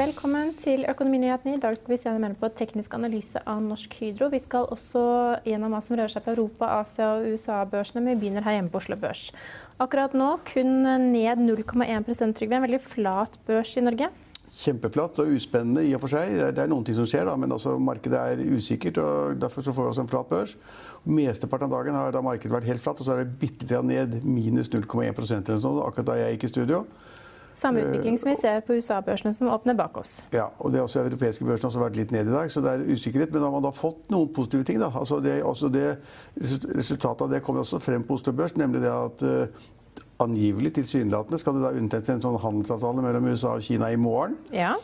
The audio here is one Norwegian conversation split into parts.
Velkommen til Økonominyhetene. I dag skal vi se mer på teknisk analyse av Norsk Hydro. Vi skal også gjennom hva som rører seg på Europa, Asia og USA-børsene, vi begynner her hjemme på Oslo Børs. Akkurat nå kun ned 0,1% Trygve. En veldig flat børs i Norge. Kjempeflatt og uspennende i og for seg. Det er, noen ting som skjer, da, men altså, markedet er usikkert. og Derfor så får vi også en flat børs. Mesteparten av dagen har da markedet vært helt flatt, og så er det bitte litt ned minus 0,1% eller sånn, akkurat da jeg gikk i studio. Samme utvikling som vi ser på USA-børsene som åpner bak oss. Ja, og det er også europeiske børsene har også vært litt ned i dag, så det er usikkerhet. Men da har man da fått noen positive ting. da. Altså det, altså det, resultatet av det kommer også frem på Oslo Børs, nemlig det at uh, angivelig tilsynelatende skal det da undertegnes en sånn handelsavtale mellom USA og Kina i morgen. Ja.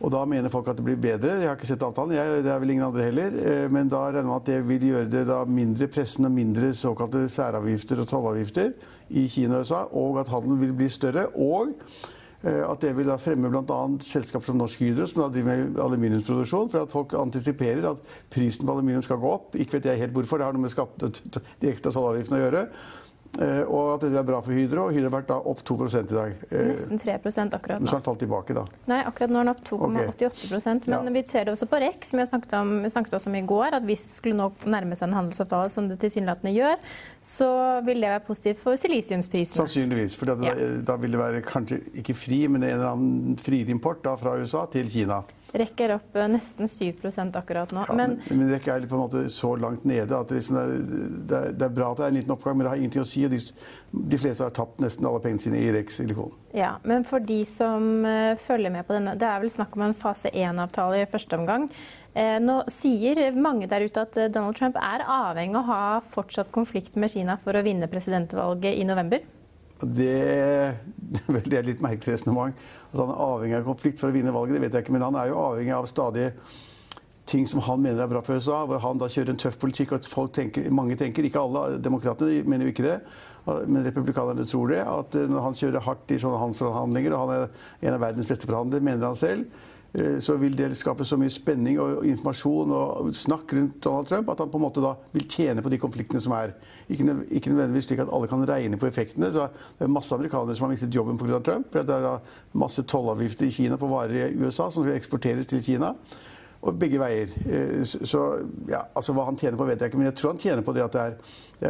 Og da mener folk at det blir bedre. Jeg har ikke sett avtalen, jeg, det er vel ingen andre heller. Eh, men da regner man at det vil gjøre det da mindre pressende og mindre såkalte særavgifter og tollavgifter i Kina og USA, og at handelen vil bli større. Og eh, at det vil da fremme bl.a. selskap som Norsk Hydro, som da driver med aluminiumsproduksjon. For at folk antisiperer at prisen på aluminium skal gå opp. Ikke vet jeg helt hvorfor, det har noe med skatte, de ekstra tollavgiftene å gjøre. Eh, og at det er bra for Hydro. Hydro har vært da opp 2% i dag. Eh, Nesten 3 akkurat Men så har den falt tilbake, da. Nei, akkurat nå er den opp 2,88 Men Ja. vi ser det også på REC, som jeg snakket om, vi snakket også om i går. At hvis det skulle nå nærme seg en handelsavtale, som det tilsynelatende gjør, så vil det være positivt for silisiumsprisene. Sannsynligvis. For da, Ja. da vil det være kanskje ikke fri, men en eller annen friere import da, fra USA til Kina. REC er opp eh, nesten 7 akkurat nå. Ja, Men men, men det er på en måte så langt nede at det, liksom er, det, er, det er bra at det er en liten oppgang, men det har ingenting å si. De, de fleste har tapt nesten alle pengene sine i Rex silikon. Ja, men for de som eh, følger med på denne, det er vel snakk om en fase 1-avtale i første omgang. Eh, nå sier mange der ute at Donald Trump er avhengig av å ha fortsatt konflikt med Kina for å vinne presidentvalget i november. Det, det er litt merkelig resonnement. At han er avhengig av konflikt for å vinne valget, det vet jeg ikke. Men han er jo avhengig av stadig ting som han mener er bra for USA. Hvor han da kjører en tøff politikk, og folk tenker, mange tenker, ikke alle, demokratene mener jo ikke det. Men republikanerne tror det. At eh, når han kjører hardt i sånne handelsforhandlinger, og han er en av verdens beste forhandlere, mener han selv, så vil det skape så mye spenning og informasjon og snakk rundt Donald Trump at han på en måte da vil tjene på de konfliktene som er. Ikke nødvendigvis slik at alle kan regne på effektene. så Det er masse amerikanere som har mistet jobben pga. Trump. for Det er da masse tollavgifter i Kina på varer i USA som skal eksporteres til Kina. Og begge veier. Eh, Så ja, altså Hva han tjener på, vet jeg ikke, men jeg tror han tjener på det at det er,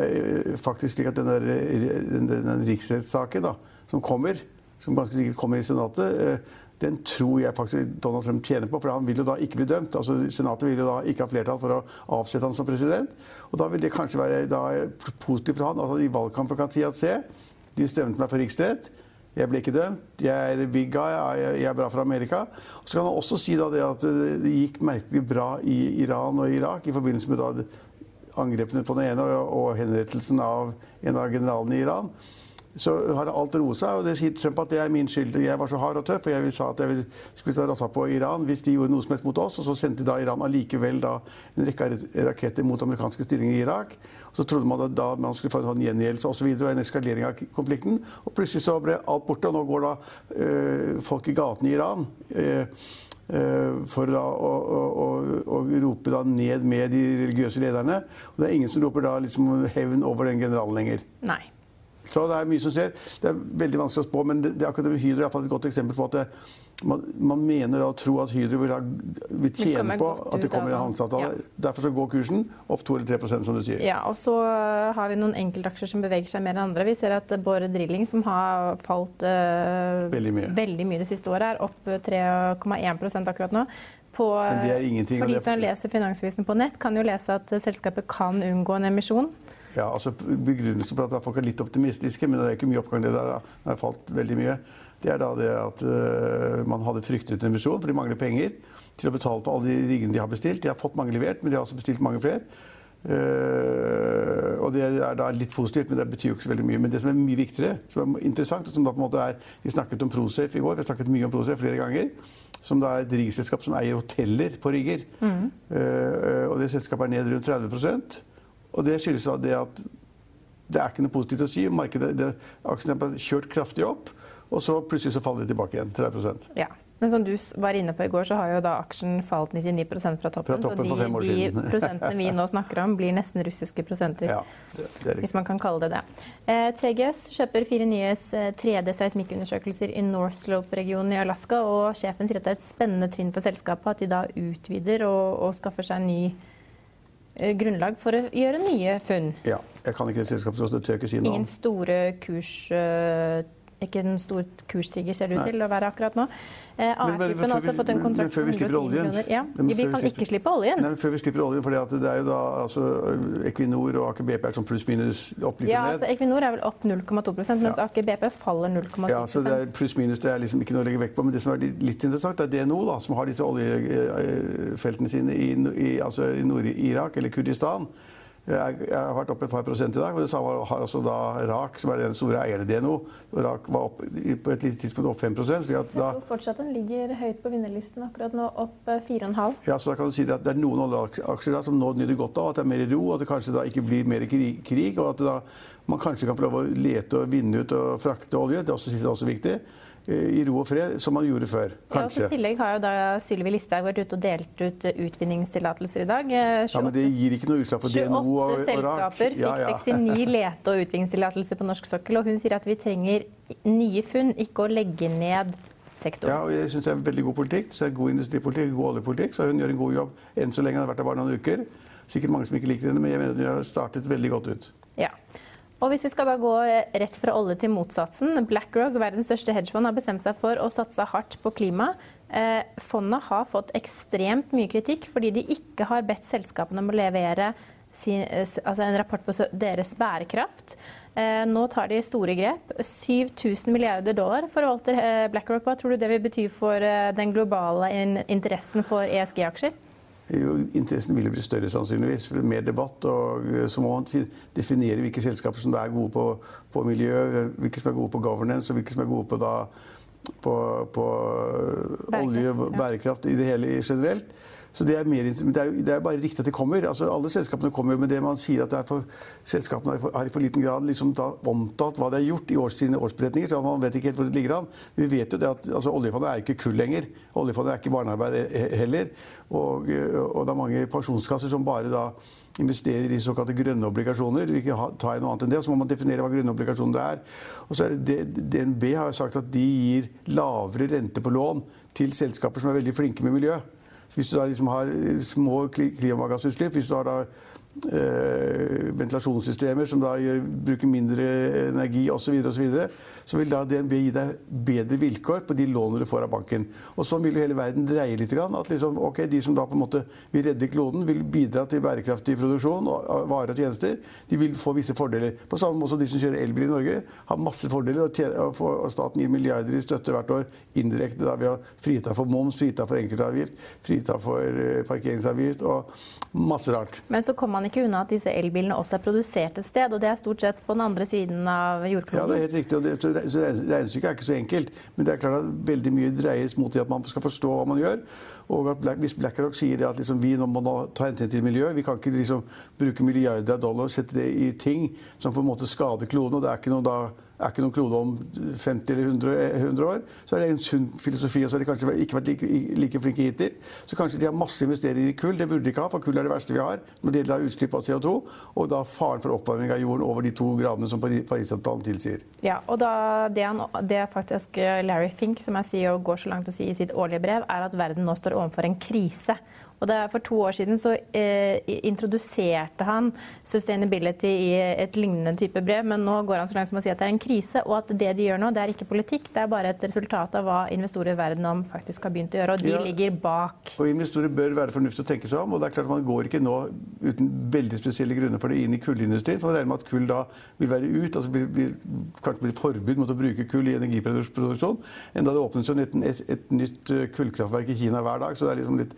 eh, faktisk slik at den, der, eh, den, den, den riksrettssaken da, som kommer, som ganske sikkert kommer i Senatet, eh, den tror jeg faktisk Donald Trump tjener på, for han vil jo da ikke bli dømt. Altså Senatet vil jo da ikke ha flertall for å avsette ham som president. Og da vil det kanskje være da positivt for han at han i valgkampen kan si at se, de stemte meg for riksrett. Jeg ble ikke dømt. Jeg er big guy. Jeg er bra for Amerika. Så kan han også si da det at det gikk merkelig bra i Iran og Irak i forbindelse med angrepene på den ene og henrettelsen av en av generalene i Iran. Så har alt roet seg, og det sier Trump at det er min skyld. Jeg var så hard og tøff, og jeg sa at jeg skulle ta rotta på Iran hvis de gjorde noe som helst mot oss. Og så sendte da Iran allikevel da en rekke raketter mot amerikanske stillinger i Irak. Og så trodde man at da man skulle få en sånn gjengjeldelse osv. Og, og en eskalering av konflikten. Og plutselig så ble alt borte, og nå går da øh, folk i gatene i Iran. øh, øh, for da å, å, å rope da ned med de religiøse lederne. Og det er ingen som roper da liksom hevn over den generalen lenger. Nei. Så det er mye som skjer. Det er veldig vanskelig å spå, men det, det Hydro er et godt eksempel på at det, man, man, mener da å tro at Hydro vil, ha, vil tjene på at det kommer en handelsavtale. Ja. Derfor så går kursen opp 2 eller 3% som du sier. Ja, og så har vi noen enkeltaksjer som beveger seg mer enn andre. Vi ser at Bård Drilling, som har falt uh, veldig, mye. veldig, mye. det siste året, er opp 3,1% akkurat nå. På, Men det ingenting. For de som leser Finansavisen på nett, kan jo lese at selskapet kan unngå en emisjon. Ja, altså Begrunnelsen for at folk er litt optimistiske, men det er ikke mye oppgang det der. da. Det har falt veldig mye. Det er da det at uh, man hadde fryktet en emisjon, for de mangler penger til å betale for alle de riggene de har bestilt. De har fått mange levert, men de har også bestilt mange flere. Uh, og det er da litt positivt, men det betyr jo ikke så veldig mye. Men det som er mye viktigere, som er interessant, og som da på en måte er Vi snakket om Prosafe i går, vi har snakket mye om Prosafe flere ganger. Som da er et riggselskap som eier hoteller på rigger. Mm. Uh, og det selskapet er ned rundt 30 og det skyldes at det at det er ikke noe positivt å si. Markedet, det, Aksjene er kjørt kraftig opp, og så plutselig så faller de tilbake igjen. 30 ja. Men som du var inne på i går, så har jo da aksjen falt 99% fra toppen. Fra toppen så de, de prosentene vi nå snakker om, blir nesten russiske prosenter. Ja, det, det hvis man kan kalle det det. Eh, TGS kjøper fire nye 3D-seismikkundersøkelser i North Slope-regionen i Alaska. Og sjefen sier at det er et spennende trinn for selskapet at de da utvider og, og skaffer seg ny Eh, grunnlag for å gjøre nye funn. Ja. Jeg kan ikke det selskapet, så det tør ikke si noe om. Ingen store kurs... Ikke en stor kursstiger ser det ut til å være akkurat nå. Eh, AF-gruppen har også fått en kontrakt på 110 millioner. Ja, vi kan ikke slippe oljen. Nei, før vi slipper oljen, for det er jo da altså, Equinor og Aker BP er sånn pluss-minus opp litt ja, ned. Altså, Equinor er vel opp 0,2% mens ja. Aker BP faller 0,2% Ja, så det er pluss-minus. Det er liksom ikke noe å legge vekt på. Men det som er litt interessant, er DNO, da, som har disse oljefeltene sine i, i, altså i Nord-Irak, eller Kurdistan. Jeg, har vært opp et par prosent i dag. og Det samme har også da RAK, som er den store eieren i DNO. RAK var opp, på et lite tidspunkt opp 5 slik at da, Jeg tror fortsatt den ligger høyt på vinnerlisten akkurat nå, opp 4,5 eh, Ja, så da kan du si at Det er noen oljeaksjer som nå nyter godt av at det er mer ro, at det kanskje da ikke blir mer krig, krig og at da, man kanskje kan få lov å lete og vinne ut og frakte olje. Det er også, det er også viktig. Eh, i ro og fred, som man gjorde før. Kanskje. Ja, I tillegg har jo da Sylvi Listhaug vært ute og delt ut utvinningstillatelser i dag. 28, ja, Men det gir ikke noe utslag for DNO og, RAK. 28 selskaper fikk ja, ja. 69 lete- og utvinningstillatelser på norsk sokkel. Og hun sier at vi trenger nye funn, ikke å legge ned sektoren. Ja, og jeg syns det er veldig god politikk. Så er god industripolitikk, god oljepolitikk. Så hun gjør en god jobb enn så lenge. Hun har vært der bare noen uker. Sikkert mange som ikke liker henne, men jeg mener hun har startet veldig godt ut. Ja. Og hvis vi skal da gå rett fra olje til motsatsen. BlackRock, verdens største hedgefond, har bestemt seg for å satse hardt på klima. Eh, fondet har fått ekstremt mye kritikk fordi de ikke har bedt selskapene om å levere sin, altså en rapport på deres bærekraft. Eh, nå tar de store grep. 7000 milliarder dollar forvalter eh, BlackRock. Hva tror du det vil bety for den globale interessen for ESG-aksjer? Interessen vil bli større, sannsynligvis. Mer debatt. Og eh, så må man definere hvilke selskaper som er gode på, på, miljø, hvilke som er gode på governance, og hvilke som er gode på, da, på, på olje og bærekraft i det hele generelt. Så det er, mer, det, er, det er, bare riktig at det kommer. Altså, alle selskapene kommer med det man sier at for, selskapene har i for liten grad liksom omtalt hva de har gjort i årstidene årsberetninger. så Man vet ikke helt hvor det ligger an. Vi vet jo det at altså, Oljefondet er ikke kull lenger. Oljefondet er ikke barnearbeid heller. Og, og, det er mange pensjonskasser som bare da investerer i såkalte grønne obligasjoner. Vi kan ta i noe annet enn det, og Så må man definere hva grønne obligasjoner er. Og så er det, DNB har jo sagt at de gir lavere rente på lån til selskaper som er veldig flinke med miljø. Hvis du da liksom har små klimagassutslipp, hvis du har da eh, ventilasjonssystemer som da gjør, bruker mindre energi osv., så, videre, så vil da DNB gi deg bedre vilkår på de lånene du får av banken. Og sånn vil jo hele verden dreie litt. At liksom, okay, de som da på en måte vil redde kloden, vil bidra til bærekraftig produksjon av varer og tjenester, de vil få visse fordeler. På samme måte som de som kjører elbil i Norge, har masse fordeler. Og, og staten gir milliarder i støtte hvert år indirekte da, ved å frita for moms, frita for enkeltavgift, frita for uh, parkeringsavgift og masse rart. Men så kommer man ikke unna at disse elbilene også er produsert et sted, og det er stort sett på den andre siden av jordkloden? Ja, det er helt riktig. og det, så Regnestykket er ikke så enkelt. Men det er klart at veldig mye dreies mot at man skal forstå hva man gjør. Og at Black, Hvis BlackRock sier at liksom, vi må ta hensyn til miljøet, vi kan ikke liksom, bruke milliarder av dollar og sette det i ting som på en måte skader kloden, og det er ikke noe da er ikke noen klode om 50 eller 100, 100 år, så er det en sunn filosofi. Og så har de kanskje ikke vært like, like flinke hittil. Så kanskje de har masse investeringer i kull. Det burde de ikke ha, for kull er det verste vi har når det gjelder utslipp av CO2. Og da faren for oppvarming av jorden over de to gradene som Parisavtalen tilsier. Ja, og da, det, han, det faktisk Larry Fink, som jeg sier og går så langt å si i sitt årlige brev, er at verden nå står overfor en krise. Og det er For to år siden så eh, introduserte han sustainability i et lignende type brev, men nå går han så langt som å si at det er en krise, og at det de gjør nå, det er ikke politikk, det er bare et resultat av hva investorer verden om faktisk har begynt å gjøre. Og de ja, ligger bak. Og Investorer bør være fornuftige å tenke seg om. og det er klart Man går ikke nå uten veldig spesielle grunner for det inn i kullindustrien. for Man regner med at kull da vil være ut, altså blir, blir, kanskje blir forbud mot å bruke kull i energiproduksjon. Enda det åpnes jo et, et, et nytt kullkraftverk i Kina hver dag. så det er liksom litt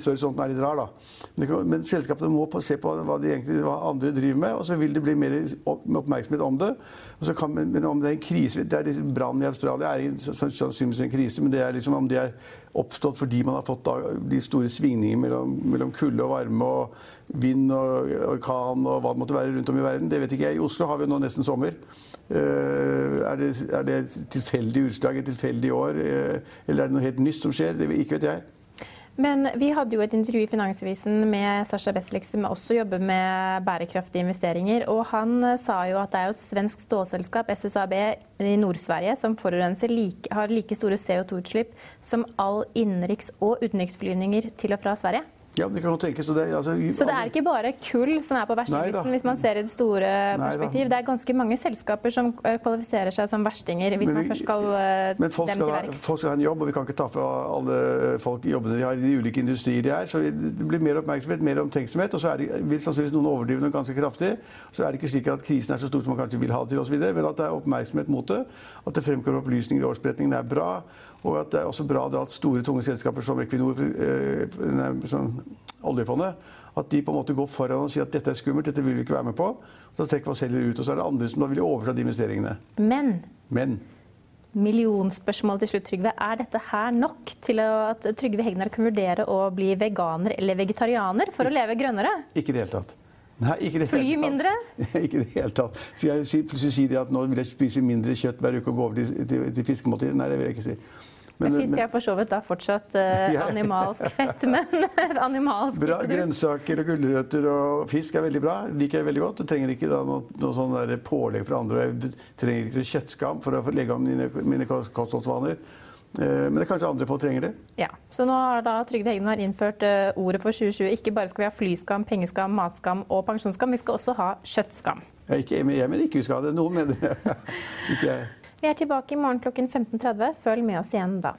tidshorisonten er litt rar, da. Men, men selskapene må se på hva, egentlig, hva, andre driver med, og så vil det bli mer oppmerksomhet om det. Kan, men om det er en krise det er Brannen i Australia er sannsynligvis en krise, men det er liksom om det er oppstått fordi man har fått da, de store svingningene mellom, mellom kulde og varme og vind og orkan og hva det måtte være rundt om i verden, det vet ikke jeg. I Oslo har vi nå nesten sommer. Uh, er, det, er det tilfeldig utslag, et tilfeldig år, uh, eller er det noe helt nytt som skjer? Det ikke vet jeg. Men vi hadde jo et intervju i Finansavisen med Sasha Beslik, som også jobber med bærekraftige investeringer. Og han eh, sa jo at det er jo et svensk stålselskap, SSAB, i Nord-Sverige, som forurenser like, har like store CO2-utslipp som all innenriks- og utenriksflyvninger til og fra Sverige. Ja, det kan jo tenkes. Så det, altså, så det er ikke bare kull som er på verstinglisten, hvis man ser i det store perspektiv? Det er ganske mange selskaper som eh, kvalifiserer seg som verstinger, hvis men, man først skal dem men folk Men folk skal ha en jobb, og vi kan ikke ta fra alle folk jobbene de har i de ulike industrier de er. Så det blir mer oppmerksomhet, mer omtenksomhet, og så det, vil sannsynligvis noen overdrive noe ganske kraftig. Så er det ikke slik at krisen er så stor som man kanskje vil ha det til, osv., men at det er oppmerksomhet mot det. At det fremkommer opplysninger i årsberetningen er bra. Og at det er også bra at store, tunge selskaper som Equinor, eh, som oljefondet, at de på en måte går foran og sier at dette er skummelt, dette vil vi ikke være med på. Så trekker vi oss heller ut. Og så er det andre som da vil overta de investeringene. Men, Men millionspørsmål til slutt, Trygve. Er dette her nok til at Trygve Hegnar kan vurdere å bli veganer eller vegetarianer for å leve grønnere? Ikke i det hele tatt. Nei, ikke det Fly mindre? ikke i det hele tatt. Så jeg plutselig si det at nå vil jeg spise mindre kjøtt hver uke og gå over til, til, til fiskemåltid. Nei, det vil jeg ikke si. Men, fisk er for så vidt da fortsatt uh, animalsk fett, men animalsk Bra. Grønnsaker og gulrøtter og fisk er veldig bra. Liker jeg veldig godt. Du trenger ikke da noe, noe sånn pålegg fra andre. Jeg trenger ikke kjøttskam for å legge om mine, mine kostholdsvaner. Eh, men det er kanskje andre folk trenger det. Ja, Så nå har da Trygve Hegnar innført uh, ordet for 2020. Ikke bare skal vi ha flyskam, pengeskam, matskam og pensjonsskam, vi skal også ha kjøttskam. Jeg, ikke, jeg mener ikke vi skal ha det. Noen mener det. ikke jeg. Vi er tilbake i morgen klokken 15.30. Følg med oss igjen da.